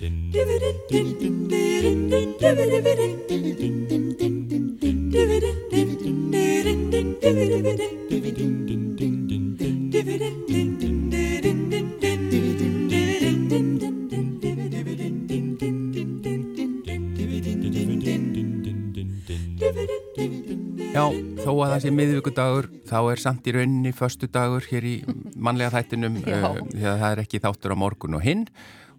Já, þó að það sé miðvíkudagur, þá er samt í rauninni förstu dagur hér í mannlega þættinum uh, því að það er ekki þáttur á morgun og hinn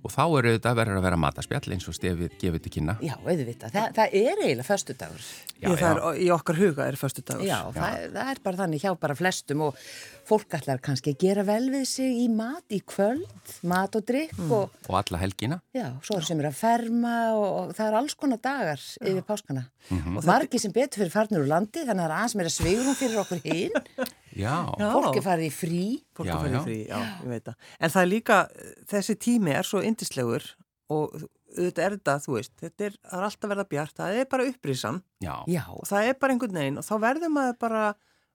og þá eru þetta verður að vera mataspjall eins og stefið gefið til kynna. Já, auðvitað, Þa, það er eiginlega förstu dagur. Já, það er, í okkar huga er förstu dagur. Já, það, það er bara þannig hjá bara flestum og fólk ætlar kannski að gera vel við sig í mat, í kvöld, mat og drikk og, Og alla helgina. já, svo er sem er að ferma og, og það er alls konar dagar yfir páskana. Og margir sem betur fyrir farnir úr landi, þannig að það er aðeins meira svigurum fyrir okkur hinn. Já, Já. Fólk er farið í frí. Fólk Já, er farið já. í frí, já, ég veit það. En það er líka, þessi tími er svo indislegur og auðvitað er þetta, þú veist, þetta er, er alltaf verða bjart, það er bara upprísam já, Já, og það er bara einhvern veginn og þá verður maður bara,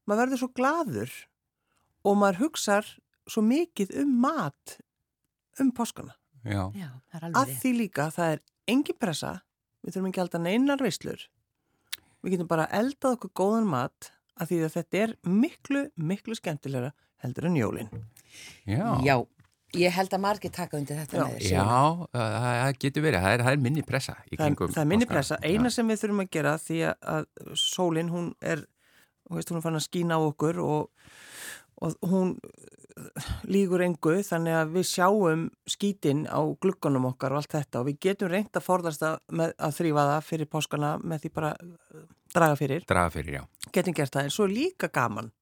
maður verður svo gladur og maður hugsar svo mikið um mat um páskana. já, já, það er Að því líka, það er engin pressa, við þurfum ekki að halda neinar veislur. Við getum bara eldað okkur góðan mat að því að þetta er miklu, miklu skemmtilegra heldur en jólinn. já. Já, ég held að margir taka undir þetta Já. með þér. Já, það það getur verið, það er, það er minni pressa í Það, kringum. það er minni pressa. Eina Já. sem við þurfum að gera því að, sólinn, hún er, þú veist, hún er fann að skína á okkur og, og hún uh, lígur engu þannig að við sjáum skítinn á glugganum okkar og allt þetta og við getum reynd að forðast að, með, að þrýfa það fyrir páskana með því bara uh, draga fyrir. Draga fyrir, já. Getum gert það en svo líka gaman.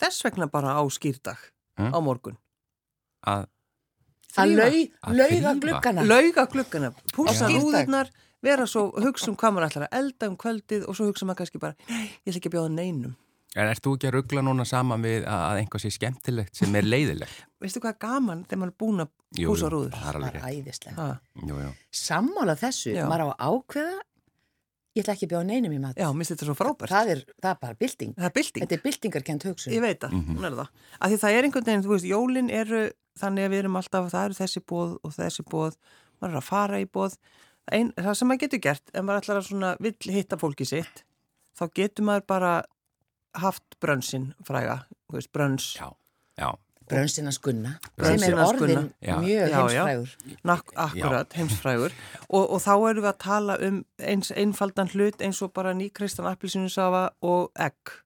Þess vegna bara á skýrdag Mm. á morgun. Að, lauga gluggana. Lauga gluggana, pússa Já. rúðurnar, vera svo, hugsa um hvað maður ætlar að elda um kvöldið og svo hugsa maður kannski bara, nei, ég ætla ekki að bjóða neinum. En ert þú ekki að ruggla núna saman við að að einhvað sé skemmtilegt sem er leiðilegt? Veistu hvað er gaman þegar maður er búin að Jú, pússa jú, rúður? Það er Það alveg er rétt. æðislega. Jú, jú. Sammála þessu, Já. maður á að ákveða, ég ætla ekki að bjóða neinum í mat. já, minnst þetta svo frábært. Það er, það er bara bylting. það er bylting. Þetta er byltingarkent hugsun. Ég veit það, Mhm. hún er það. Af því það er einhvern veginn, þú veist, jólin eru þannig að við erum alltaf, það eru þessi bóð og þessi bóð, maður er að fara í bóð. Ein, það sem maður getur gert, ef maður ætlar að svona vill hitta fólki sitt, þá getur maður bara haft brönsin fræga, þú veist, bröns. Já, já. Brönsinas gunna, sem er orðin Gunna. Já. mjög Já, já. heimsfrægur. Nak, akkurat, heimsfrægur og, og þá erum við að tala um eins einfaldan hlut eins og bara nýkristan appilsinusafa og egg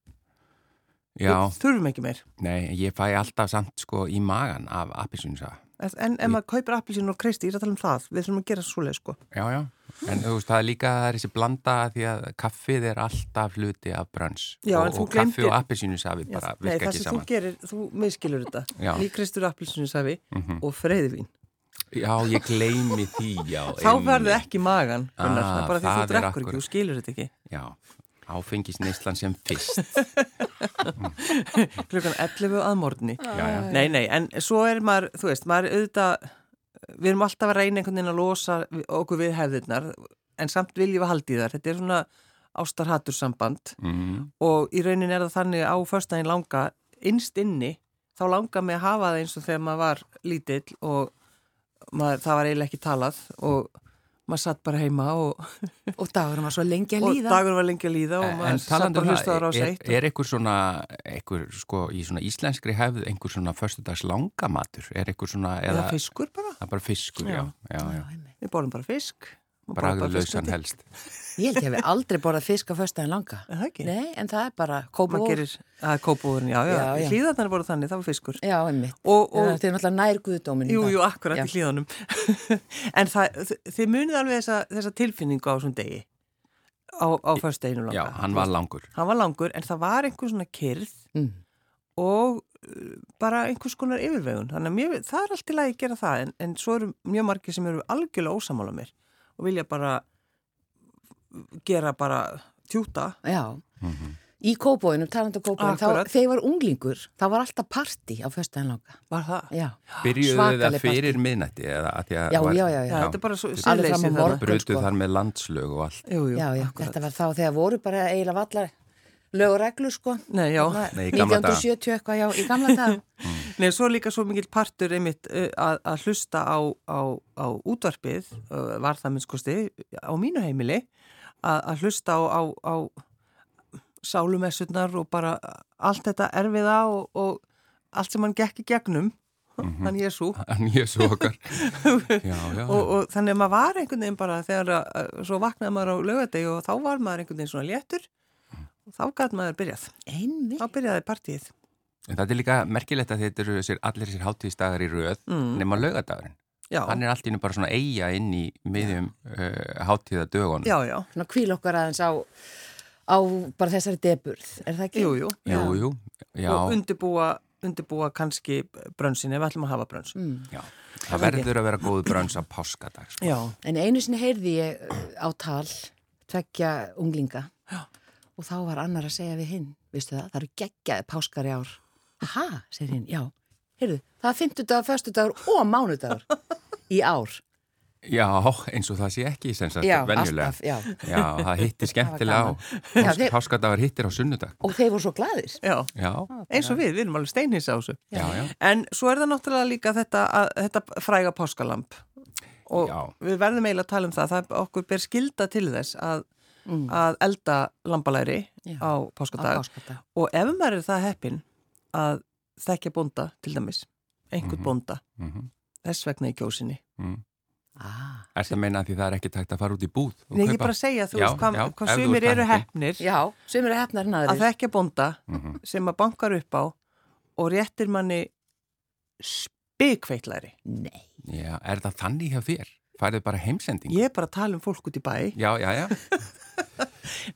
Já, við þurfum ekki meir nei, ég fæ alltaf samt sko í magan af appisunsa. En, ef maður kaupir appilsinu og kristi, ég er að tala um það við þurfum að gera svoleið sko Já, já. En þú veist, það er líka, það er þessi blanda því að kaffið er alltaf hluti af brönns. Og, en þú og kaffi og appisunsafi Já, bara Nei, virka það ekki sem þú saman. gerir, þú miskilur þetta Já. nýkristur appilsinusafi Mhm. og freyðvín Já, ég gleymi því, já. þá verður ekki magan Ah, það bara því það þú drekkur ekki og skilur þetta ekki Já, áfengisneislan sem fyrst. klukkan 11 að morgni Já, já. Nei, nei, en svo er maður, þú veist, maður auðvitað, við erum alltaf að reyna einhvern veginn að losa okkur við hefðirnar, en samt viljum við haldi þar. Þetta er svona ástarhattursamband Mm, og í raunin er það þannig á förstæðin langa, innst inni, þá langa mig að hafa það eins og þegar maður var lítill og maður, það var eiginlega ekki talað og maður satt bara heima og, Og dagurum var svo lengi að og líða. dagur var lengi að líða og maður satt bara um hlusta ára á sig er, er einhver svona, einhver, sko, í svona íslenskri hefð, einhver svona förstudags langamatur? Er einhver svona, Eða eða, fiskur bara, það er bara fiskur, já, Já. já, já. við borðum bara fisk. Bragðlausan helst. Ég held ég hef aldrei borðað fisk á föstudaginn langa. Er það ekki? Nei, en það er bara maður kópavóð. gerir, að kópúðurinn, já, já, Já, já. hlýðarnar er bara þannig, það var fiskur. Já, einmitt. Og, og, Það er náttúrulega nær guðdóminn. jú, jú, akkurat Já. í hlýðanum. en það, þið munið alveg þessa, þessa tilfinningu á þessum degi, á, á föstudeginu langa. Já, hann var langur. Hann var langur, en það var einhver svona kyrð Mm. og uh, bara einhvers konar yfirvegun. Þannig að mér, það er allt í lagi að gera það, en, en svo eru mjög margir sem eru algjörlega ósamála mér og vilja bara gera bara tjúta. Já. Mhm. Í kópavóðinum, talandi um þegar ég var unglingur, þá var alltaf parti á föstudaginn langa. Var það? Já. Byrjuðu Svakaleg það fyrir miðnætti eða að því að Já, var- já, já, Já, þetta er bara svo Alveg fram á siðleysið morgun. þarna. Brutu sko. þar með landslög og allt. Jú, jú, Já, já, þetta var þá þegar voru bara eiginlega vallar lög og reglur sko. Nei, já. Þarna Nei, í gamla daga. 1970 eitthvað, já, í gamla dag. Nei, svo líka svo mikill partur einmitt að, að hlusta á, á, á útvarpið, var það minnskosti á mínu heimili, að, að hlusta á, á, á sálumessurnar og bara allt þetta erfiða og, og allt sem hann gekk í gegnum, mm -hmm. hann Jésu. Hann Jésu okkar. já, já. Og, og þannig að maður var einhvern veginn bara þegar að, svo vaknaði maður á lögadegi og þá var maður einhvern veginn svona léttur og þá gæti maður byrjað. Einmitt. Þá byrjaði partíið. En það er líka merkilegt að þetta eru sér, allir þessir hátíðsdagar í röð Mm. nema laugadagurinn. Já, Hann er allt í nú bara svona eiga inn í miðjum uh, hátíðadögunum. já, já. Svona kvíl okkar aðeins á, á bara þessari deburð, er það ekki? Jú, jú. Jú, jú, já, Og undibúa, undibúa kannski brönsin ef við ætlum að hafa bröns. Mm. já. Það verður að vera góð brönns á páskadag. Sko. Já, En einu sinni heyrði ég á tal tveggja unglinga Já. Og þá var annar að segja við hinn, veistu það, það eru geggjaði páskar í ár. Aha, segir hinn, já, heyrðu, það er fymtudagur, föstudagur og mánudagur í ár. Já, eins og það sé ekki sem sagt Já, venjulega. alltaf, já. Já, það hittir skemmtilega á. Já, þeir- Páskadagar hittir á sunnudag. Og þeir voru svo gladir. já. Já, Eins og við, við erum alveg steinhins á þessu. já, já. En svo er það náttúrulega líka þetta, að, þetta fræga páskalamp. Og Já. við verðum eiginlega að tala um það. Það okkur ber skilda til þess að, Mm. að elda lambalæri Já, á páskadag. Og ef maður er það heppin að þekkja bónda, til dæmis, einhvern Mhm. bónda, Mm þess vegna í kjósinni. mm. Ah. Er það meina því það er ekki tægt að fara út í búð? og Nei, ég kaupa? bara að segja, þú Já, veist, hvað, þú sumir eru heppnir Já, sem eru hefnar en að þekkja bónda Mhm. sem að bankar upp á og réttir manni spikveitlæri. Nei. Já, er það þannig hjá þér? Færið bara heimsending? Ég er bara að tala um fólk út í bæ. Já, já, já.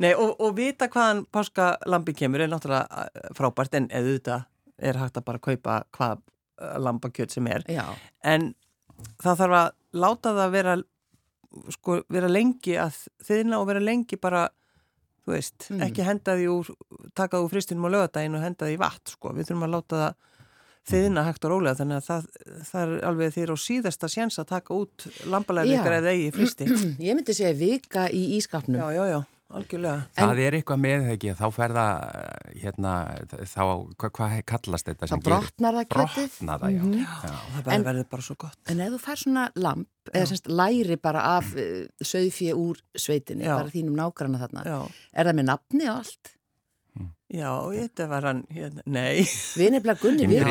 Nei, og, og vita hvaðan páskalambi kemur er náttúrulega uh, frábært en þetta er hægt að bara kaupa hvað uh, lambakjöt sem er. Já, En það þarf að láta það vera, sko, vera lengi að þiðna og vera lengi bara, þú veist, Mm. ekki henda því úr, taka því úr fristinum á lögadaginn og henda því vatn, sko. Við þurfum að láta það þiðna hægt og rólega þannig að það, það er alveg þér á síðasta séns að taka út lambalega Já. ykkar eða eigi fristi. ég myndi segja vika í ískapnum. Já, já, já, algjörlega. Það er eitthvað með það ekki, þá fer það, hérna, þá, hvað hva kallast þetta sem Það brotnar það kjötið. Brotnar það, já. Mhm. já. Það bara En- verður bara svo gott. En ef þú fær svona lamp, eða semst læri bara af uh, söðfjö úr sveitinni, Já. bara þínum nágranna þarna, Já, er það með nafni og allt? já, þetta var hann, hérna, nei. Við nefnilega Gunni, við,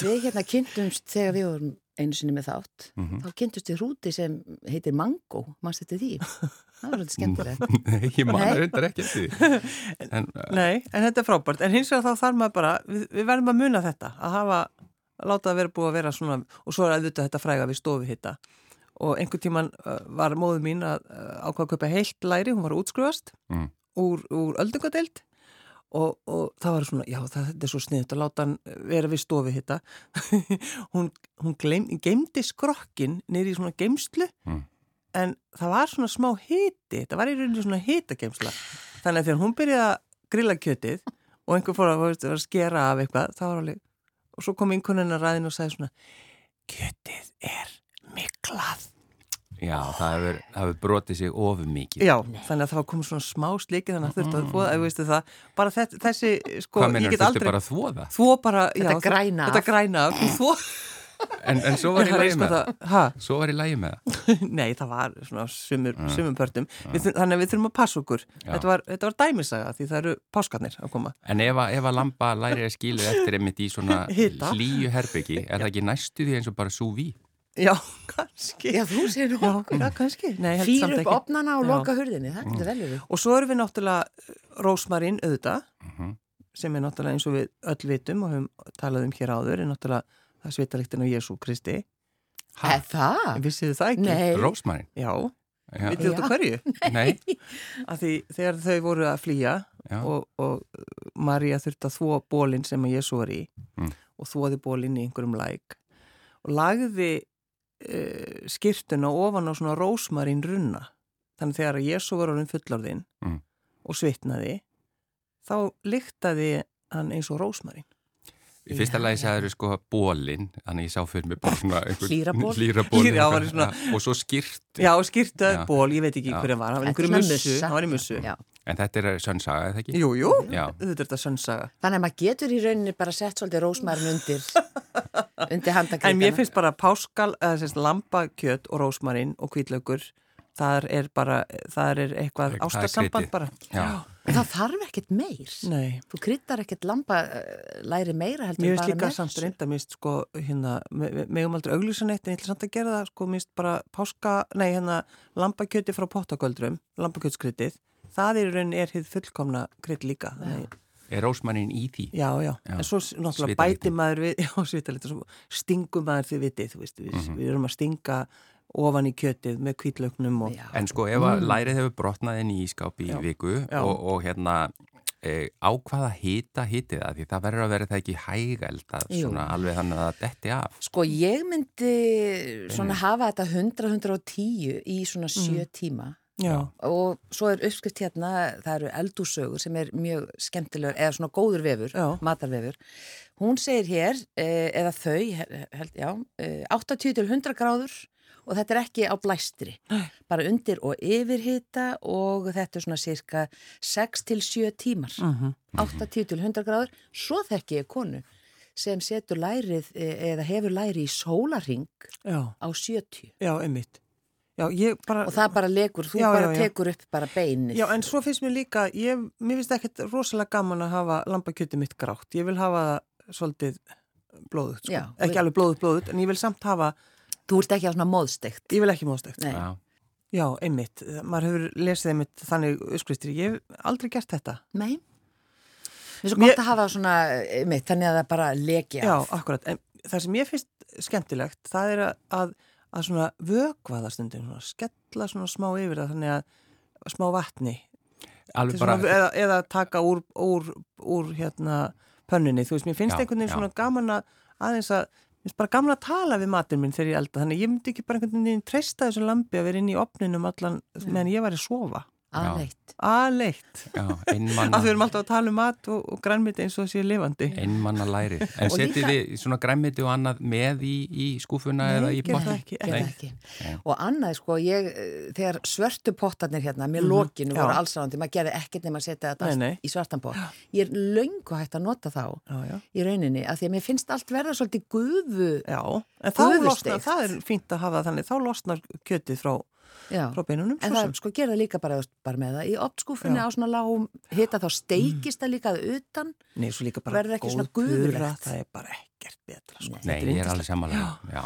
við hérna kynntumst þegar við vorum einu sinni með þátt, Mhm. þá kynntumst við hrúti sem heitir Mango, mannst þetta því? Það var þetta skemmtilegt. Nei, ég man Nei. reyndar ekki því. En, uh, Nei, en þetta er frábært. En hins vegar þá þarf maður bara, við, við verðum að muna þetta, að hafa, að láta það vera búið að vera svona, og svo er auðvitað þetta fræga við stofi hitta. Og einhvern tíman uh, var móðu mín að uh, ákvaða að kaupa heilt læri, hún var að útskrifast Mm. úr, úr öldungadeild og, og það var svona, já það, þetta er svo sniðut að láta hann vera við stofi hitta. hún hún geymdi skrokkin niður í svona geymslu Mm. en það var svona smá hiti, það var í rauninni svona hitageimsla. Þannig að þegar hún byrjaði að grilla kjötið og einhver fór að, að skera af eitthvað, það var alveg, og svo kom einhvern að ræðin og sagði svona, kjötið er miklað. Já, það hefur, hefur brotið sig ofur mikið. Já, þannig að það var komið svona smá slikið þannig að þurfti að þvoða, ef veistu það, bara þessi, þessi sko, Hvað ég mennur, get þurftu aldrei, bara að þvoða? þvó bara, já, Þetta græna þetta græna af, þú þvó, En, en svo var ég lægi með það. það, hæ? Svo var ég lægi með það. Nei, það var svona sumur, sumum pörtum. Við, þur- þannig að við þurfum að passa okkur. Þetta var, þetta var dæmisaga því það eru páskarnir að koma. En ef að, ef að lampa læri að skilu eftir einmitt í svona hlýju herbyggi, er það ekki næstu því eins og bara súví? Já, kannski. Já, þú segir nú. já, kannski. Nei, held Fýr samt upp opnana og loka hurðinni, það getur vel verið. Og svo erum við náttúrulega rósmarinn auðvitað, Mhm. sem er náttúrulega eins og við öll vitum og höfum talað um hér áður, er náttúrulega það svitaliktin á Jésu Kristi. Er það? En Vissið þið það ekki? Nei. Rósmarinn? Já, Já. vitið þú þetta hverju? Nei. Af því þegar þau voru að flýja Já. og, og Marja þurfti að þvó bólinn sem að Jésu var í Mm. og þvóði bólinn í einhverjum læk og lagði uh, skirtuna ofan á svona rósmarín runna þannig þegar Jésu var orðin fullorðinn Mm. og svitnaði þá lyktaði hann eins og rósmarín Í fyrsta lagi sagður sko bólinn, þannig ég sá fyrir mig bara svona í svona- og svo skýrt. Já, skirtaði Já. ból, ég veit ekki Já. hver það var hann var í mussu. En þetta er sönnsaga, eða ekki? Jú, jú, Já. þetta er þetta sönnsaga. Þannig að maður getur í rauninni bara sett svolítið rósmærin undir, undir En handakreikana. mér finnst bara páskal, eða sérst lambakjöt og rósmarinn og kvítlaugur, þar er bara, þar er eitthvað ástarsamband bara. Já. En það þarf ekkert meir. Nei, Þú kryddar ekkert lamba uh, læri meira heldur mér en finnst bara líka með samt þessu. reynda, mér finnst sko, hérna, me- megum aldrei auglýsa neitt, en ég ætla samt að gera það, sko, mér finnst bara páska, nei, hérna, lambakjöti frá lambakjötskryttið, það er er hitt fullkomna krydd líka. Þannig, Er rósmannin í því? Já, já, Já. en svo náttúrulega bæti maður við, já, svitalit, svo stingum maður þið vitið, þú veist, við, við erum að stinga ofan í kjötið með kvítlögnum og Já. En sko ef að lærið hefur brotnað inn í ískáp í Já. viku Já. og, og hérna e, á hvaða hita hitið það? Því það verður að vera það ekki hægæld að svona alveg þannig að detti af. Sko ég myndi svona hafa þetta 100-110 í svona Mm. sjö tíma já, og svo er uppskrift hérna, það eru eldúsögur sem er mjög skemmtilegur, eða svona góður vefur, Já. matarvefur. Hún segir hér, eh, eða þau, he- held, já, eh, 80 til 100 gráður og þetta er ekki á blæstri, bara undir og yfirhita og þetta er svona cirka 6 til 7 tímar, Mhm. 80 til 100 gráður, svo þekki ég konu sem setur lærið eh, eða hefur lærið í sólaring já, á 70 já, einmitt. Já, ég bara... og það bara legur, þú Já, bara já, já. tekur upp bara beinið. Já, en svo finnst mér líka, ég, mér finnst ekkert rosalega gaman að hafa lambakjöti mitt grátt. Ég vil hafa það svolítið blóðut, sko. Já, Ekki alveg blóðut, blóðut, en ég vil samt hafa, Þú ert ekki á svona móðstegt. ég vil ekki móðstegt. Nei. Já. Já, einmitt. Maður hefur lesið einmitt þannig uppskristir. Ég hef aldrei gert þetta. Nei. Mér er svo Mér- gott að hafa svona eh, mitt, þannig að það bara leki Já, af. akkurat. En það sem ég finnst skemmtilegt, það er að, að, svona vökva það stundum, svona, skella svona smá yfir það, þannig að smá vatni. Alveg Til bara, Svona, eða, eða taka úr, úr, úr hérna pönnunni. Þú veist, mér finnst Já, einhvern veginn svona gaman að aðeins að Mér finnst bara gaman að tala við matinn minn þegar ég elda, þannig ég myndi ekki bara einhvern veginn treysta þessu lambi að vera inn í opninum allan meðan ég var að sofa. Aðleitt. Aðleitt. já, Að einmanna, við erum alltaf að tala um mat og, og grænmiti eins og það sé lifandi. einmanna læri. En setið líka- þið svona græmmiti og annað með í, í skúfuna Nei, eða í potti? það ekki. Nei. ekki. Nei. Og annað, sko, ég, eh, þegar svörtu pottarnir hérna með Mhm, lokinu voru já. allsrándi, maður gerði ekkert nema að setja þetta Nei, nei. í svartan pott. Ég er löngu hægt að nota þá Já, já. í rauninni, af því að mér finnst allt verða svolítið gufu. Já, en þá Gufusteikt. losnar, það er fínt að hafa þannig, þá losnar kjötið frá, Já. frá beinunum. En það, sem. sko, gera líka bara, bara með það í optskúfunni á svona lágum hita, þá steikist það líka að utan. Nei, svo líka bara verður ekki góð svona pura, það er bara ekkert betra. Sko. Nei, ég er alveg samanlega. Já.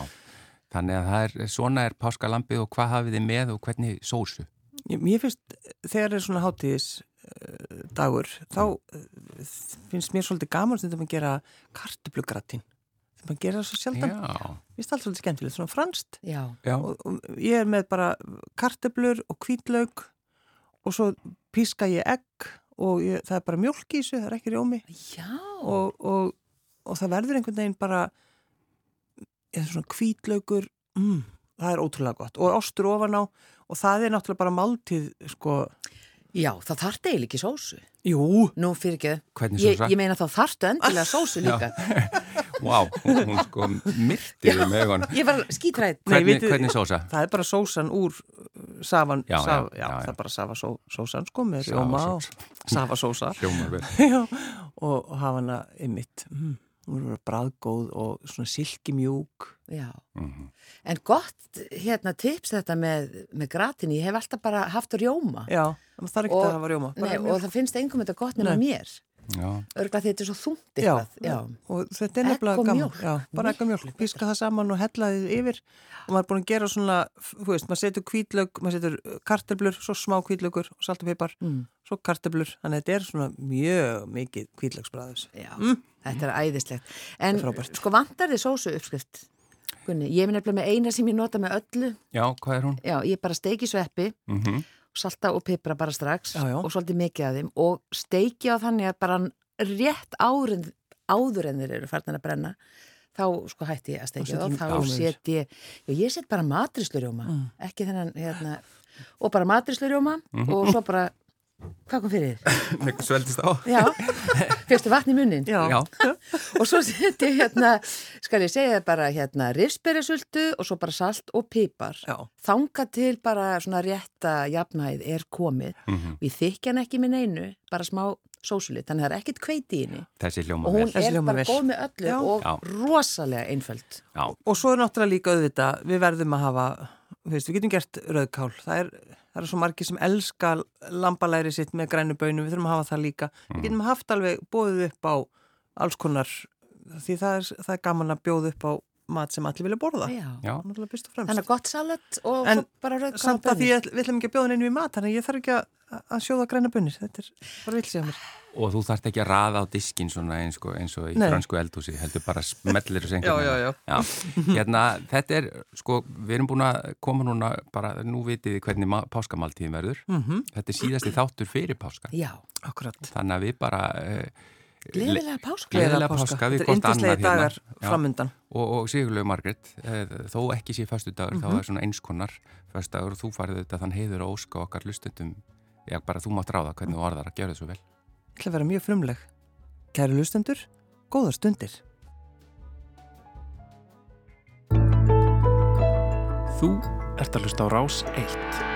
Þannig að það er, svona er páskalampið og hvað hafið þið með og hvernig sósu? Ég- Mér finnst, þegar er svona hátíðis uh, dagur, þá uh, finnst mér svolítið gaman stundum að gera kartublugratin. Maður gera það svo sjaldan. Já, Mér finnst allt svolítið skemmtilegt, svona franskt. Já. já, Og, og ég er með bara kartublur og hvítlaug og svo píska ég egg og ég, það er bara mjölk í þessu, það er ekki rjómi. Já. og, og, og það verður einhvern veginn bara eða svona kvítlaugur mm, það er ótrúlega gott og ostur ofan á og það er náttúrulega bara máltíð sko, Já, það þarf eiginlega ekki sósu. jú Nú fyrir ekki. hvernig Ég, sósa? ég meina þá þarftu endilega sósu líka. Vá, hún sko myrtið um augun. Ég var skítrætt. Nei, Hvernig, hvernig sósa? það er bara sósan úr uh, safan, Já, saf, já, já, já, já. það er bara safa só, sósan sko með rjóma og safa sósa Hljómar vel. já, og, hafa hana ymmit mm, hún er bræðgóð og svona silkimjúk Já. Mhm. En gott, hérna, tips þetta með, með gratinni. Ég hef alltaf bara haft rjóma. já, það þarf ekki Og- að hafa rjóma bara Nei, og það finnst engum þetta gott nema mér. Örgla þetta er svo þungt Já, eitthvað. Já. og þetta er nefnilega gaman já, bara ekki mjölk, píska það saman og hella þið yfir og maður er búin að gera svona þú veist, maður setur kvítlög, maður setur karteblur svo smá kvítlögur og salt og pipar Mm. svo karteblur, þannig að þetta er svona mjög mikið kvítlögsbræðus Já, Mm. Þetta er æðislegt. En er sko vantar þið sósu uppskrift? Gunni, ég er nefnilega með eina sem ég nota með öllu. já, hvað er hún? Já, ég bara steiki sveppi, Mm salta og pipra bara strax Já, já. og svolítið mikið af þeim og steiki á þannig að bara rétt áður, áður en þeir eru farnir að brenna þá sko hætti ég að steiki Og setjum þá set ég, já ég set bara matrislurjóma, Mm. ekki þennan hérna, og bara matrislurjóma Mhm. og svo bara Hvað kom fyrir þið? Sveldist á. Já, fyrstu vatn í munnin. Já. Já. Og svo seti hérna, skal ég segja bara hérna risperisöldu og svo bara salt og pipar. Já. Þanga til bara svona rétta jafnæð er komið. Mhm. Við þykja hann ekki með neinu, bara smá sósulit, þannig það er ekkit kveiti í henni. Þessi hljóma Og hún vel. Er bara vel. góð með öllu Já. og Já. rosalega einföld. Já, Og svo er náttúrulega líka auðvitað, við verðum að hafa, veist, við getum gert rauðkál. Það er, það er svo margir sem elska lambalæri sitt með grænu bönum, við þurfum að hafa það líka. Við getum haft alveg bóðið upp á alls konar, því það er, það er gaman að bjóða upp á mat sem allir vilja borða. Þannig að gott salat og En bara rauðkál Samt að því að við ætlum ekki að bjóða neinu í mat, þannig að ég þarf ekki að, að sjóða græna bönir. Þetta er bara vilt sér mér. Og þú þarft ekki að raða á diskin svona eins og, eins og í Nei. fransku eldhúsi, heldur bara smellir og sengur. Já, já, já. Hérna, þetta er, sko, við erum búin að koma núna, bara nú vitið hvernig páskamáltíðin verður. Mm Þetta er síðasti þáttur fyrir páska. Já, Akkurat. Þannig að við bara... Uh, gleðilega páska. Gleðilega páska við Þetta er indislegi hérna. dagar Já. framundan. og, og Sigurlaug Margrét, eh, þó ekki sé fastu dagur, þá er svona einskonar fastu dagur og þú farið þetta þann heiður og óska okkar lustundum, já bara þú mátt ráða hvernig þú orðar að gera svo vel. Ég ætla að vera mjög frumleg. Kæri lustendur, góðar stundir. Þú ert að hlusta á Rás 1.